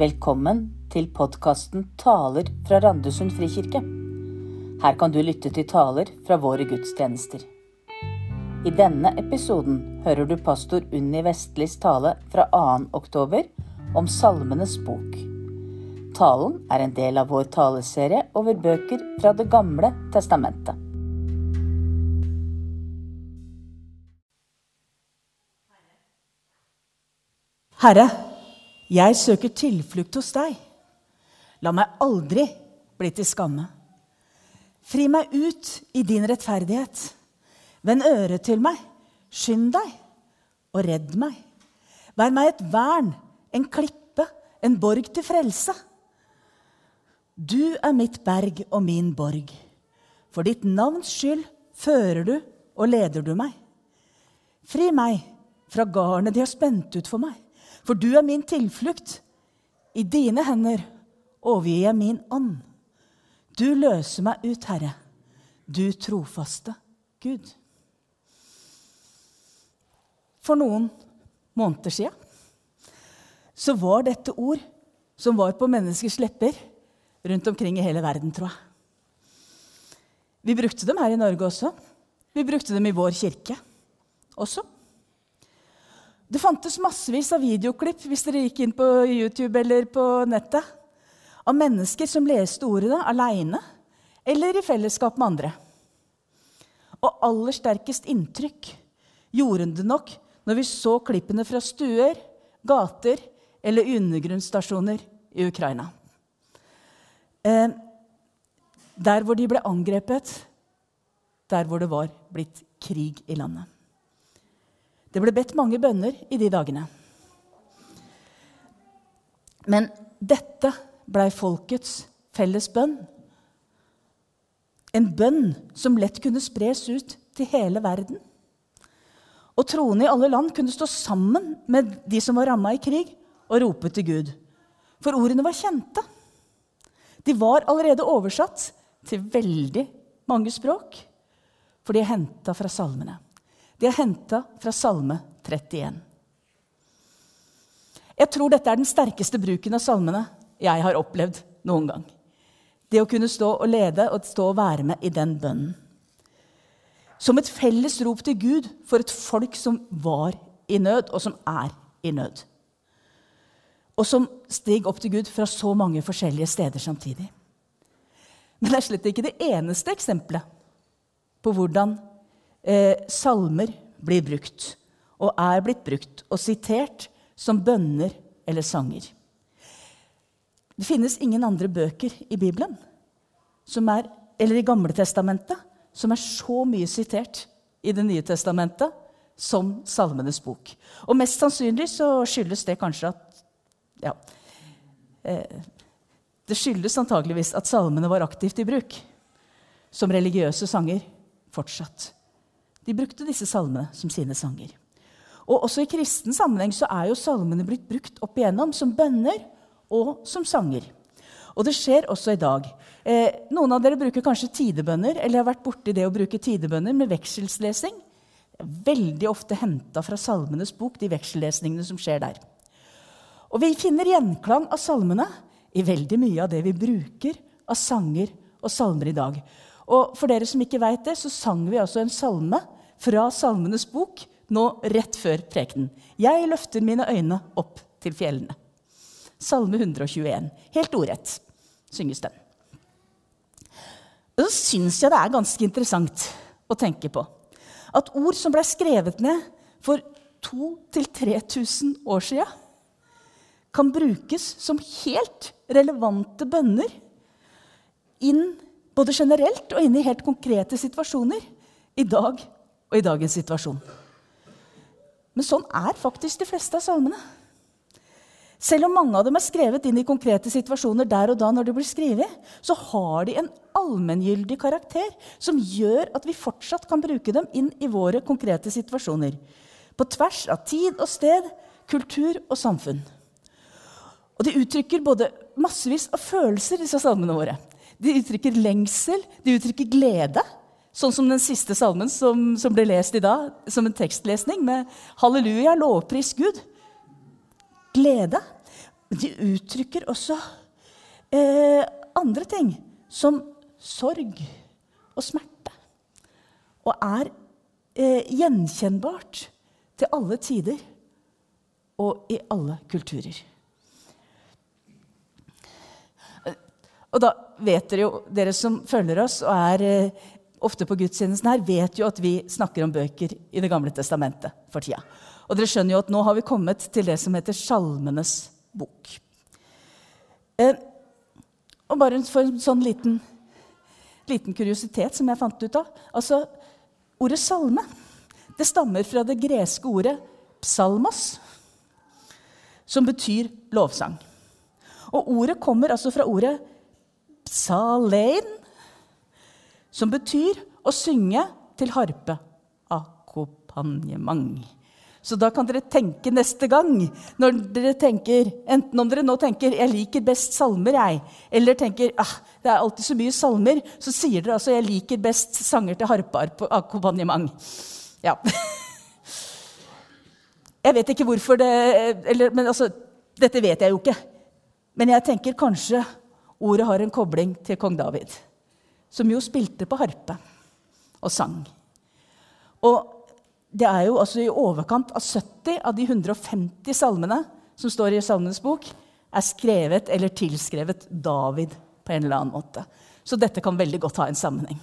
Velkommen til podkasten Taler fra Randesund frikirke. Her kan du lytte til taler fra våre gudstjenester. I denne episoden hører du pastor Unni Vestlis tale fra 2. oktober om Salmenes bok. Talen er en del av vår taleserie over bøker fra Det gamle testamentet. Herre, jeg søker tilflukt hos deg. La meg aldri bli til skamme. Fri meg ut i din rettferdighet. Vend øret til meg. Skynd deg og redd meg. Vær meg et vern, en klippe, en borg til frelse. Du er mitt berg og min borg. For ditt navns skyld fører du og leder du meg. Fri meg fra garnet de har spent ut for meg. For du er min tilflukt. I dine hender overgir jeg min ånd. Du løser meg ut, Herre, du trofaste Gud. For noen måneder sia så var dette ord som var på menneskers lepper rundt omkring i hele verden, tror jeg. Vi brukte dem her i Norge også. Vi brukte dem i vår kirke også. Det fantes massevis av videoklipp hvis dere gikk inn på YouTube eller på nettet, av mennesker som leste ordene aleine eller i fellesskap med andre. Og aller sterkest inntrykk gjorde det nok når vi så klippene fra stuer, gater eller undergrunnsstasjoner i Ukraina. Eh, der hvor de ble angrepet, der hvor det var blitt krig i landet. Det ble bedt mange bønner i de dagene. Men dette blei folkets felles bønn. En bønn som lett kunne spres ut til hele verden. Og troende i alle land kunne stå sammen med de som var ramma i krig, og rope til Gud. For ordene var kjente. De var allerede oversatt til veldig mange språk, for de er henta fra salmene. De er henta fra Salme 31. Jeg tror dette er den sterkeste bruken av salmene jeg har opplevd noen gang. Det å kunne stå og lede og stå og være med i den bønnen. Som et felles rop til Gud for et folk som var i nød, og som er i nød. Og som steg opp til Gud fra så mange forskjellige steder samtidig. Men det er slett ikke det eneste eksempelet på hvordan eh, salmer blir brukt, og er blitt brukt og sitert som bønner eller sanger. Det finnes ingen andre bøker i Bibelen er, eller i Gamle Testamentet som er så mye sitert i Det nye testamentet som Salmenes bok. Og mest sannsynlig så skyldes det kanskje at ja, eh, Det skyldes antageligvis at salmene var aktivt i bruk som religiøse sanger fortsatt. De brukte disse salmene som sine sanger. Og Også i kristen sammenheng så er jo salmene blitt brukt opp igjennom som bønner og som sanger. Og det skjer også i dag. Eh, noen av dere bruker kanskje tidebønner eller har vært borti det å bruke tidebønner med vekselslesing. Veldig ofte henta fra Salmenes bok, de veksellesningene som skjer der. Og vi finner gjenklang av salmene i veldig mye av det vi bruker av sanger og salmer i dag. Og for dere som ikke veit det, så sang vi altså en salme fra Salmenes bok nå rett før prekenen. Jeg løfter mine øyne opp til fjellene. Salme 121. Helt ordrett synges den. Og så syns jeg det er ganske interessant å tenke på at ord som ble skrevet ned for 2000-3000 år sia, kan brukes som helt relevante bønner inn både generelt og inne i helt konkrete situasjoner i dag og i dagens situasjon. Men sånn er faktisk de fleste av salmene. Selv om mange av dem er skrevet inn i konkrete situasjoner der og da, når de blir skrevet, så har de en allmenngyldig karakter som gjør at vi fortsatt kan bruke dem inn i våre konkrete situasjoner. På tvers av tid og sted, kultur og samfunn. Og de uttrykker både massevis av følelser, disse salmene våre. De uttrykker lengsel, de uttrykker glede. Sånn som den siste salmen som, som, ble lest i dag, som en tekstlesning med 'Halleluja, lovpris Gud'. Glede. De uttrykker også eh, andre ting, som sorg og smerte. Og er eh, gjenkjennbart til alle tider og i alle kulturer. Og da vet dere jo, dere som følger oss og er eh, ofte på gudstjenesten her, vet jo at vi snakker om bøker i Det gamle testamentet for tida. Og dere skjønner jo at nå har vi kommet til det som heter Salmenes bok. Eh, og bare for en sånn liten, liten kuriositet som jeg fant ut av. Altså, Ordet salme det stammer fra det greske ordet psalmos, som betyr lovsang. Og ordet kommer altså fra ordet psalein, som betyr å synge til harpe. Akkompagnement. Så da kan dere tenke neste gang, når dere tenker, enten om dere nå tenker 'jeg liker best salmer', jeg, eller tenker ah, 'det er alltid så mye salmer', så sier dere altså 'jeg liker best sanger til harpeakkompagnement'. Ja. Jeg vet ikke hvorfor det eller, men altså, Dette vet jeg jo ikke. Men jeg tenker kanskje ordet har en kobling til kong David, som jo spilte på harpe og sang. Og det er jo altså i overkant av 70 av de 150 salmene som står i Salmenes bok, er skrevet eller tilskrevet David på en eller annen måte. Så dette kan veldig godt ha en sammenheng.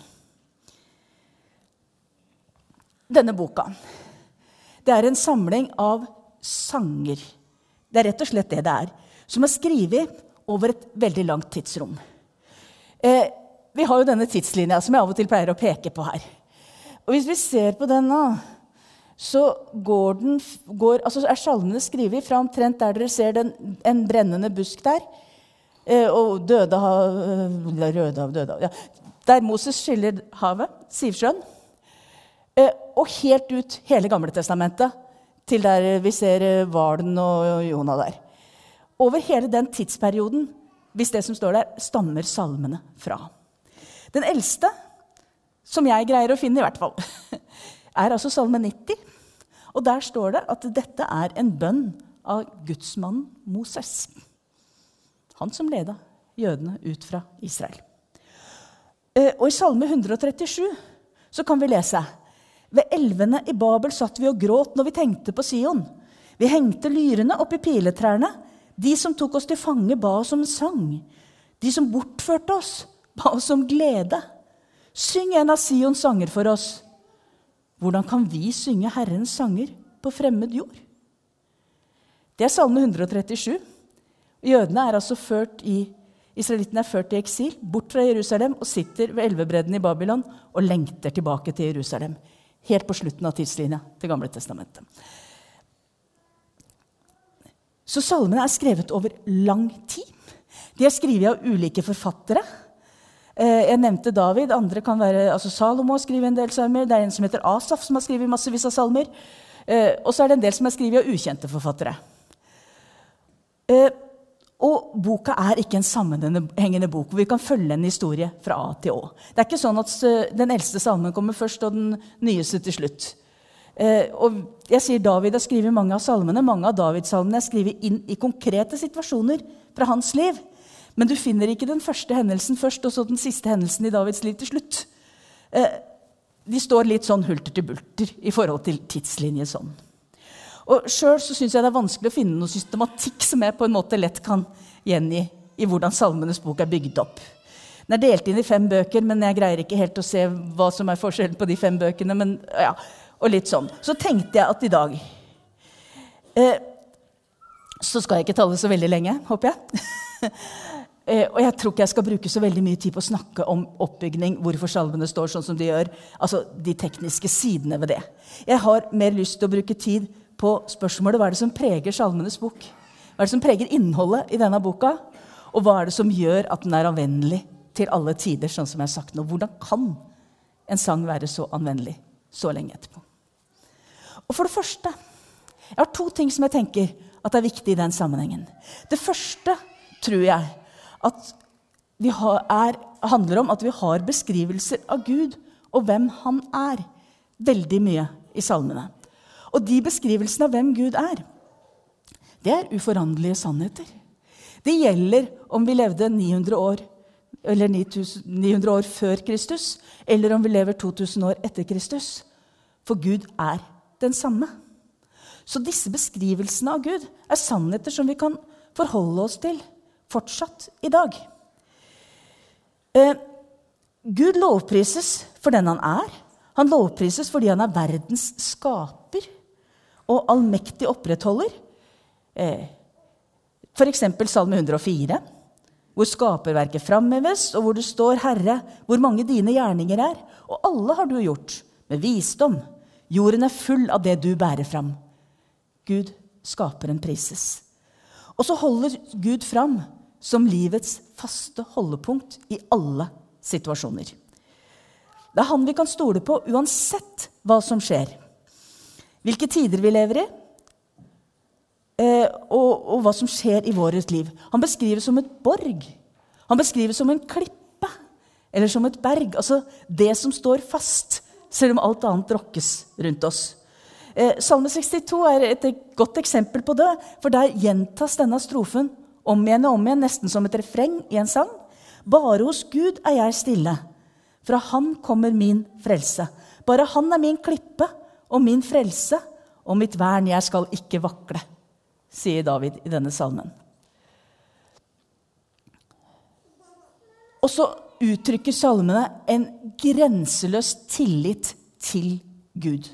Denne boka det er en samling av sanger. Det er rett og slett det det er. Som er skrevet over et veldig langt tidsrom. Eh, vi har jo denne tidslinja som jeg av og til pleier å peke på her. Og Hvis vi ser på den nå så går den, går, altså er salmene skrevet fra omtrent der dere ser den, en brennende busk der. Eh, og døde hav, eh, røde hav, døde hav, ja. Der Moses skiller havet, Sivsjøen. Eh, og helt ut hele Gamle Testamentet, til der vi ser hvalen og Jonah der. Over hele den tidsperioden, hvis det som står der, stammer salmene fra. Den eldste, som jeg greier å finne, i hvert fall, er altså Salme 90. Og der står det at dette er en bønn av gudsmannen Moses. Han som leda jødene ut fra Israel. Eh, og i Salme 137 så kan vi lese ved elvene i Babel satt vi og gråt når vi tenkte på Sion. Vi hengte lyrene oppi piletrærne. De som tok oss til fange, ba oss om sang. De som bortførte oss, ba oss om glede. Syng en av Sions sanger for oss. Hvordan kan vi synge Herrens sanger på fremmed jord? Det er Salme 137. Jødene er altså ført i, Israelittene er ført i eksil, bort fra Jerusalem, og sitter ved elvebredden i Babylon og lengter tilbake til Jerusalem. Helt på slutten av tidslinja til Gamle testamentet. Så salmene er skrevet over lang tid. De er skrevet av ulike forfattere. Eh, jeg nevnte David. andre kan være, altså Salomo har skrevet en del salmer. Det er en som heter Asaf, som har skrevet massevis av salmer. Eh, og så er det en del som er skrevet av ukjente forfattere. Eh, og boka er ikke en sammenhengende bok hvor vi kan følge en historie fra A til Å. Det er ikke sånn at den eldste salmen kommer først, og den nyeste til slutt. Og jeg sier David har skrevet mange av salmene. Mange av Davids salmene er skrevet inn i konkrete situasjoner fra hans liv. Men du finner ikke den første hendelsen først og så den siste hendelsen i Davids liv til slutt. Eh, de står litt sånn hulter til bulter i forhold til tidslinje sånn. Og Sjøl syns jeg det er vanskelig å finne noe systematikk som jeg på en måte lett kan gjengi i hvordan Salmenes bok er bygd opp. Den er delt inn i fem bøker, men jeg greier ikke helt å se hva som er forskjellen på de fem bøkene. Men, ja, og litt sånn. Så tenkte jeg at i dag eh, Så skal jeg ikke tale så veldig lenge, håper jeg. Eh, og jeg tror ikke jeg skal bruke så veldig mye tid på å snakke om oppbygning, hvorfor salmene står sånn som de gjør. Altså de tekniske sidene ved det. Jeg har mer lyst til å bruke tid på spørsmålet hva er det som preger salmenes bok. Hva er det som preger innholdet i denne boka? Og hva er det som gjør at den er anvendelig til alle tider? sånn som jeg har sagt nå. Hvordan kan en sang være så anvendelig så lenge etterpå? Og for det første Jeg har to ting som jeg tenker at er viktig i den sammenhengen. Det første tror jeg at det handler om at vi har beskrivelser av Gud og hvem han er, veldig mye i salmene. Og de beskrivelsene av hvem Gud er, det er uforanderlige sannheter. Det gjelder om vi levde 900 år, eller 900 år før Kristus, eller om vi lever 2000 år etter Kristus. For Gud er den samme. Så disse beskrivelsene av Gud er sannheter som vi kan forholde oss til fortsatt i dag. Eh, Gud lovprises for den han er. Han lovprises fordi han er verdens skaper og allmektig opprettholder. Eh, F.eks. Salme 104, hvor skaperverket framheves, og hvor det står 'Herre, hvor mange dine gjerninger er'. Og alle har du gjort, med visdom. Jorden er full av det du bærer fram. Gud, skaperen, prises. Og så holder Gud fram som livets faste holdepunkt i alle situasjoner. Det er han vi kan stole på uansett hva som skjer. Hvilke tider vi lever i, eh, og, og hva som skjer i vårt liv. Han beskrives som et borg. Han beskrives som en klippe eller som et berg. Altså det som står fast, selv om alt annet rokkes rundt oss. Eh, Salme 62 er et godt eksempel på det, for der gjentas denne strofen om igjen og om igjen, nesten som et refreng i en sang. Bare hos Gud er jeg stille. Fra Han kommer min frelse. Bare Han er min klippe og min frelse og mitt vern. Jeg skal ikke vakle, sier David i denne salmen. Og så uttrykker salmene en grenseløs tillit til Gud.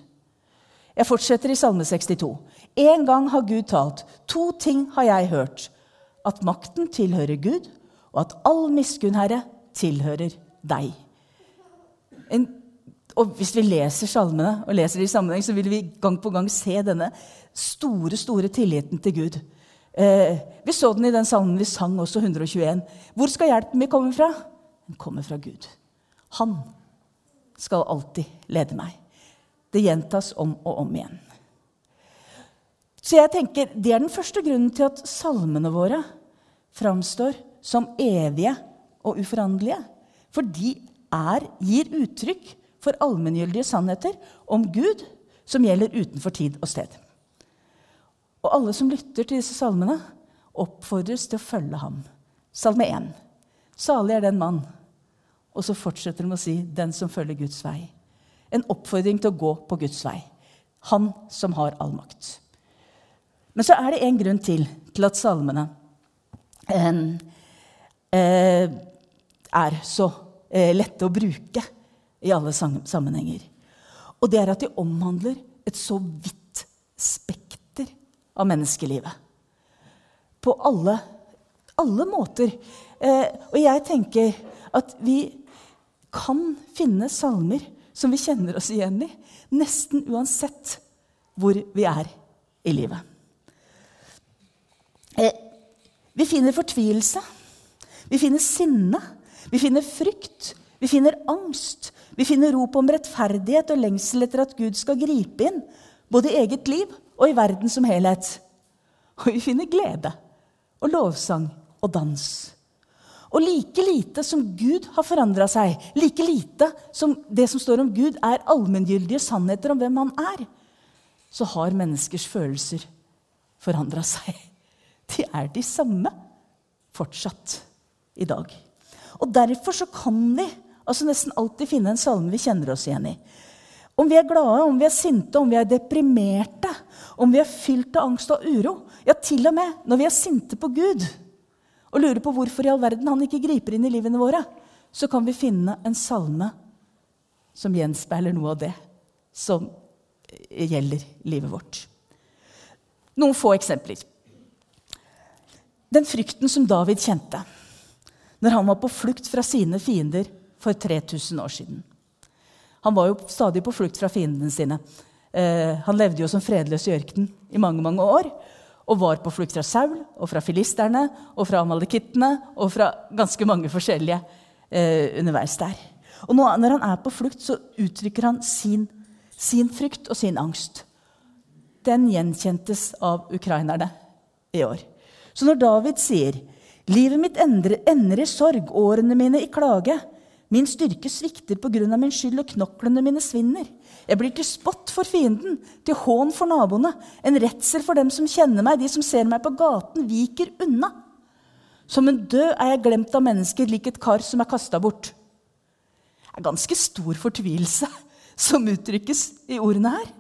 Jeg fortsetter i Salme 62. En gang har Gud talt. To ting har jeg hørt. At makten tilhører Gud, og at all miskunn, Herre, tilhører deg. En, og Hvis vi leser salmene og leser det i sammenheng, så vil vi gang på gang se denne store store tilliten til Gud. Eh, vi så den i den salmen vi sang også, 121. Hvor skal hjelpen min komme fra? Den kommer fra Gud. Han skal alltid lede meg. Det gjentas om og om igjen. Så jeg tenker, Det er den første grunnen til at salmene våre framstår som evige og uforanderlige. For de er, gir uttrykk for allmenngyldige sannheter om Gud som gjelder utenfor tid og sted. Og alle som lytter til disse salmene, oppfordres til å følge ham. Salme 1. Salig er den mann. Og så fortsetter de å si 'den som følger Guds vei'. En oppfordring til å gå på Guds vei. Han som har all makt. Men så er det en grunn til til at salmene eh, er så eh, lette å bruke i alle sammenhenger. Og det er at de omhandler et så vidt spekter av menneskelivet. På alle, alle måter. Eh, og jeg tenker at vi kan finne salmer som vi kjenner oss igjen i, nesten uansett hvor vi er i livet. Eh, vi finner fortvilelse. Vi finner sinne. Vi finner frykt. Vi finner angst. Vi finner rop om rettferdighet og lengsel etter at Gud skal gripe inn, både i eget liv og i verden som helhet. Og vi finner glede og lovsang og dans. Og like lite som Gud har forandra seg, like lite som det som står om Gud, er allmenngyldige sannheter om hvem han er, så har menneskers følelser forandra seg. De er de samme fortsatt i dag. Og Derfor så kan vi altså nesten alltid finne en salme vi kjenner oss igjen i. Om vi er glade, om vi er sinte, om vi er deprimerte, om vi er fylt av angst og uro. Ja, til og med når vi er sinte på Gud og lurer på hvorfor i all verden han ikke griper inn i livene våre, så kan vi finne en salme som gjenspeiler noe av det som gjelder livet vårt. Noen få eksempler. Den frykten som David kjente når han var på flukt fra sine fiender for 3000 år siden. Han var jo stadig på flukt fra fiendene sine. Eh, han levde jo som fredløs i ørkenen i mange mange år. Og var på flukt fra Saul og fra filisterne og fra amalekittene og fra ganske mange forskjellige eh, underveis der. Og nå, når han er på flukt, så uttrykker han sin, sin frykt og sin angst. Den gjenkjentes av ukrainerne i år. Så når David sier Livet mitt ender, i sorg, årene mine i klage. Min styrke svikter på grunn av min skyld, og knoklene mine svinner. Jeg blir til spott for fienden, til hån for naboene, en redsel for dem som kjenner meg, de som ser meg på gaten, viker unna. Som en død er jeg glemt av mennesker, lik et kar som er kasta bort. Det er ganske stor fortvilelse som uttrykkes i ordene her.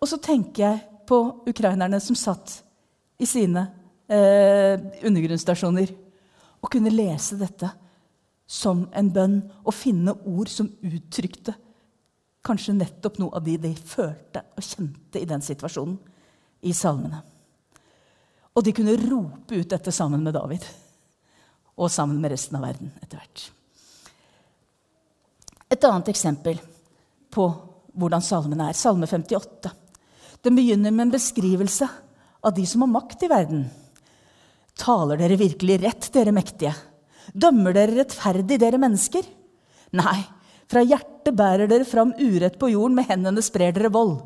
Og så tenker jeg på ukrainerne som satt i sine eh, undergrunnsstasjoner og kunne lese dette som en bønn og finne ord som uttrykte kanskje nettopp noe av de de følte og kjente i den situasjonen i salmene. Og de kunne rope ut dette sammen med David og sammen med resten av verden etter hvert. Et annet eksempel på hvordan salmene er. Salme 58. Den begynner med en beskrivelse av de som har makt i verden. Taler dere virkelig rett, dere mektige? Dømmer dere rettferdig, dere mennesker? Nei, fra hjertet bærer dere fram urett på jorden, med hendene sprer dere vold.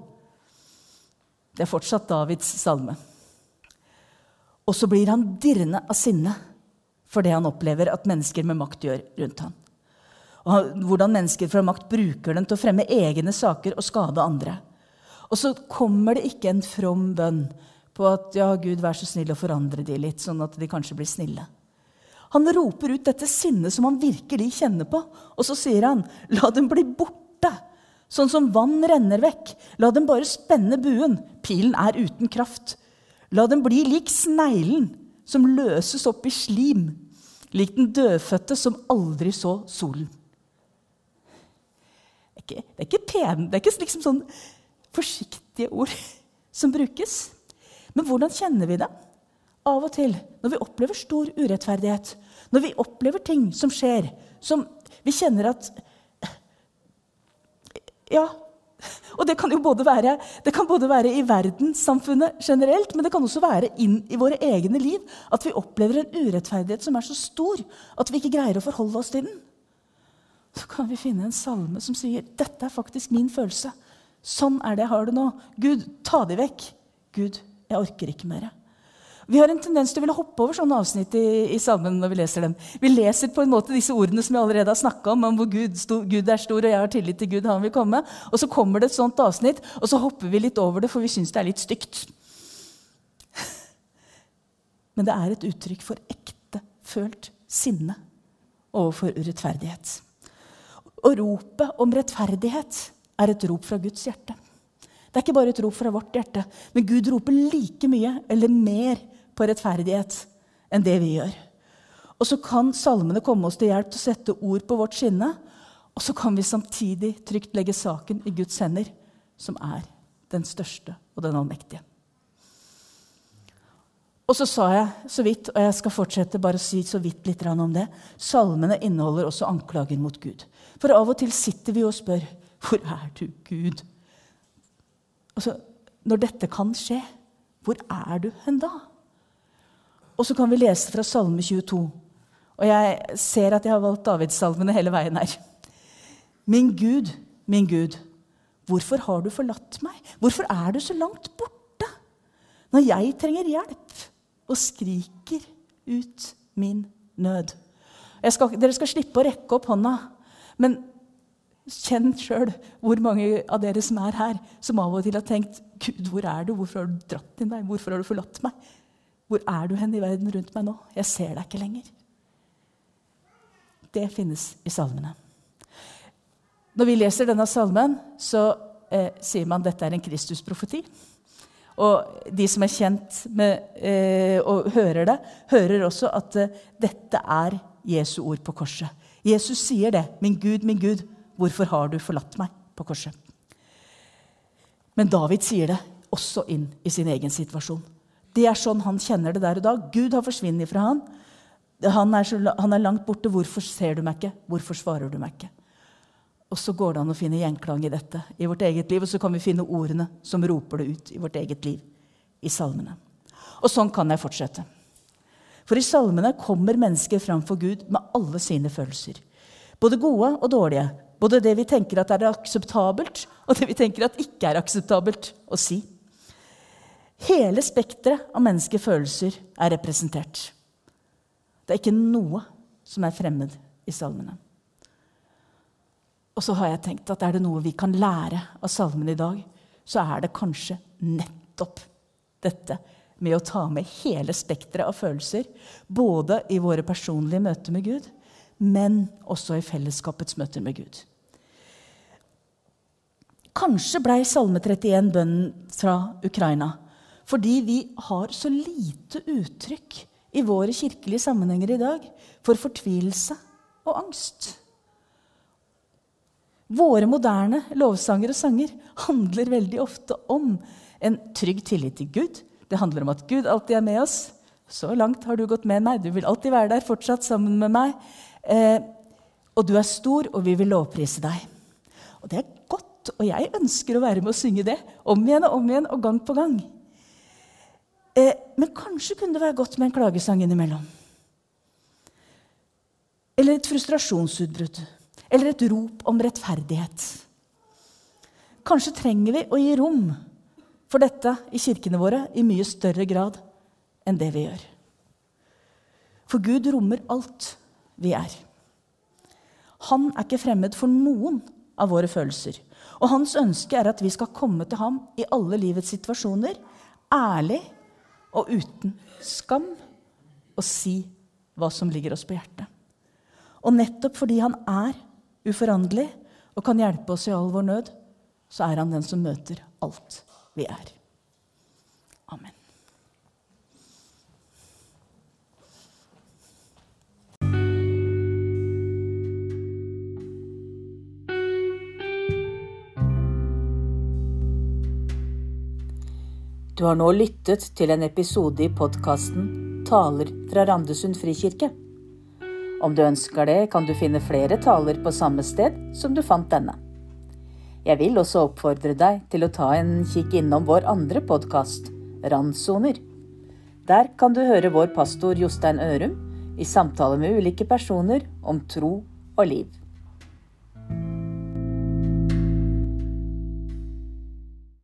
Det er fortsatt Davids salme. Og så blir han dirrende av sinne for det han opplever at mennesker med makt gjør rundt ham. Og hvordan mennesker fra makt bruker den til å fremme egne saker og skade andre. Og så kommer det ikke en from bønn på at ja, Gud, vær så snill å forandre de litt, sånn at de kanskje blir snille. Han roper ut dette sinnet som han virkelig kjenner på, og så sier han, la dem bli borte, sånn som vann renner vekk. La dem bare spenne buen, pilen er uten kraft. La dem bli lik sneglen som løses opp i slim, lik den dødfødte som aldri så solen. Det er ikke, ikke ikke liksom sånn forsiktige ord som brukes. Men hvordan kjenner vi det? Av og til når vi opplever stor urettferdighet, når vi opplever ting som skjer, som vi kjenner at Ja. Og det kan jo både være, det kan både være i verdenssamfunnet generelt, men det kan også være inn i våre egne liv. At vi opplever en urettferdighet som er så stor at vi ikke greier å forholde oss til den. Så kan vi finne en salme som sier dette er faktisk min følelse. Sånn er det jeg har det nå. Gud, ta de vekk. Gud, jeg orker ikke mer. Vi har en tendens til å ville hoppe over sånne avsnitt i, i salmen når vi leser dem. Vi leser på en måte disse ordene som vi allerede har snakka om, om hvor Gud, sto, Gud, er stor, og jeg har tillit til Gud, han vil komme. Og så kommer det et sånt avsnitt, og så hopper vi litt over det, for vi syns det er litt stygt. Men det er et uttrykk for ekte følt sinne overfor urettferdighet. Og ropet om rettferdighet er et rop fra Guds hjerte. Det er ikke bare et rop fra vårt hjerte, men Gud roper like mye eller mer på rettferdighet enn det vi gjør. Og så kan salmene komme oss til hjelp til å sette ord på vårt skinne. Og så kan vi samtidig trygt legge saken i Guds hender, som er den største og den allmektige. Og så sa jeg så vidt, og jeg skal fortsette bare å si så vidt litt om det, salmene inneholder også anklager mot Gud. For av og til sitter vi og spør hvor er du, Gud? Altså, når dette kan skje, hvor er du hen da? Og så kan vi lese fra Salme 22. Og jeg ser at jeg har valgt Davidssalmene hele veien her. Min Gud, min Gud, hvorfor har du forlatt meg? Hvorfor er du så langt borte? Når jeg trenger hjelp og skriker ut min nød. Skal, dere skal slippe å rekke opp hånda, men Kjenn sjøl hvor mange av dere som er her, som av og til har tenkt Gud, hvor er du? Hvorfor har du dratt din vei? Hvorfor har du forlatt meg? Hvor er du hen i verden rundt meg nå? Jeg ser deg ikke lenger. Det finnes i salmene. Når vi leser denne salmen, så eh, sier man at dette er en Kristusprofeti. Og de som er kjent med eh, og hører det, hører også at eh, dette er Jesu ord på korset. Jesus sier det. 'Min Gud, min Gud, 'Hvorfor har du forlatt meg?' på korset. Men David sier det også inn i sin egen situasjon. Det er sånn han kjenner det der og da. Gud har forsvunnet fra han. Han er, så, han er langt borte. 'Hvorfor ser du meg ikke? Hvorfor svarer du meg ikke?' Og så går det an å finne gjenklang i dette i vårt eget liv, og så kan vi finne ordene som roper det ut i vårt eget liv, i salmene. Og sånn kan jeg fortsette. For i salmene kommer mennesker framfor Gud med alle sine følelser. Både gode og dårlige, både det vi tenker at er akseptabelt, og det vi tenker at ikke er akseptabelt å si. Hele spekteret av menneskefølelser er representert. Det er ikke noe som er fremmed i salmene. Og så har jeg tenkt at er det noe vi kan lære av salmene i dag, så er det kanskje nettopp dette med å ta med hele spekteret av følelser. Både i våre personlige møter med Gud, men også i fellesskapets møter med Gud. Kanskje blei Salme 31 bønnen fra Ukraina fordi vi har så lite uttrykk i våre kirkelige sammenhenger i dag for fortvilelse og angst. Våre moderne lovsanger og sanger handler veldig ofte om en trygg tillit til Gud. Det handler om at Gud alltid er med oss. Så langt har du gått med meg. Du vil alltid være der fortsatt sammen med meg. Eh, og du er stor, og vi vil lovprise deg. Og det er godt, og jeg ønsker å være med å synge det om igjen og om igjen og gang på gang. Eh, men kanskje kunne det være godt med en klagesang innimellom. Eller et frustrasjonsutbrudd. Eller et rop om rettferdighet. Kanskje trenger vi å gi rom for dette i kirkene våre i mye større grad enn det vi gjør. For Gud rommer alt vi er. Han er ikke fremmed for noen av våre følelser. Og hans ønske er at vi skal komme til ham i alle livets situasjoner, ærlig og uten skam, og si hva som ligger oss på hjertet. Og nettopp fordi han er uforanderlig og kan hjelpe oss i all vår nød, så er han den som møter alt vi er. Du har nå lyttet til en episode i podkasten Taler fra Randesund frikirke. Om du ønsker det, kan du finne flere taler på samme sted som du fant denne. Jeg vil også oppfordre deg til å ta en kikk innom vår andre podkast, Randsoner. Der kan du høre vår pastor Jostein Ørum i samtale med ulike personer om tro og liv.